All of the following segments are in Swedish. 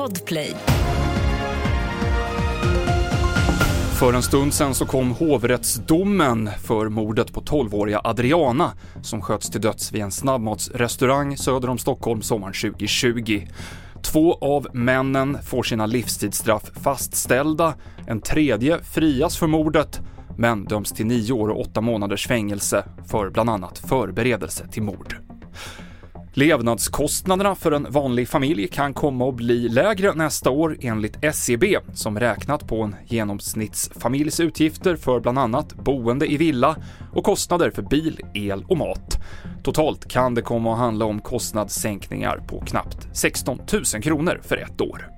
Podplay. För en stund sen så kom hovrättsdomen för mordet på 12-åriga Adriana som sköts till döds vid en snabbmatsrestaurang söder om Stockholm sommaren 2020. Två av männen får sina livstidsstraff fastställda, en tredje frias för mordet men döms till nio år och åtta månaders fängelse för bland annat förberedelse till mord. Levnadskostnaderna för en vanlig familj kan komma att bli lägre nästa år enligt SCB som räknat på en genomsnittsfamiljs utgifter för bland annat boende i villa och kostnader för bil, el och mat. Totalt kan det komma att handla om kostnadssänkningar på knappt 16 000 kronor för ett år.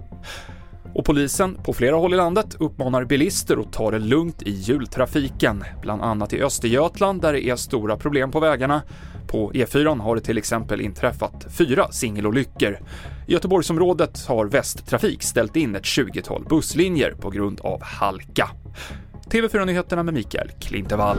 Och polisen på flera håll i landet uppmanar bilister att ta det lugnt i jultrafiken, bland annat i Östergötland där det är stora problem på vägarna. På E4 har det till exempel inträffat fyra singelolyckor. I Göteborgsområdet har Västtrafik ställt in ett 20-tal busslinjer på grund av halka. TV4-nyheterna med Mikael Klintevall.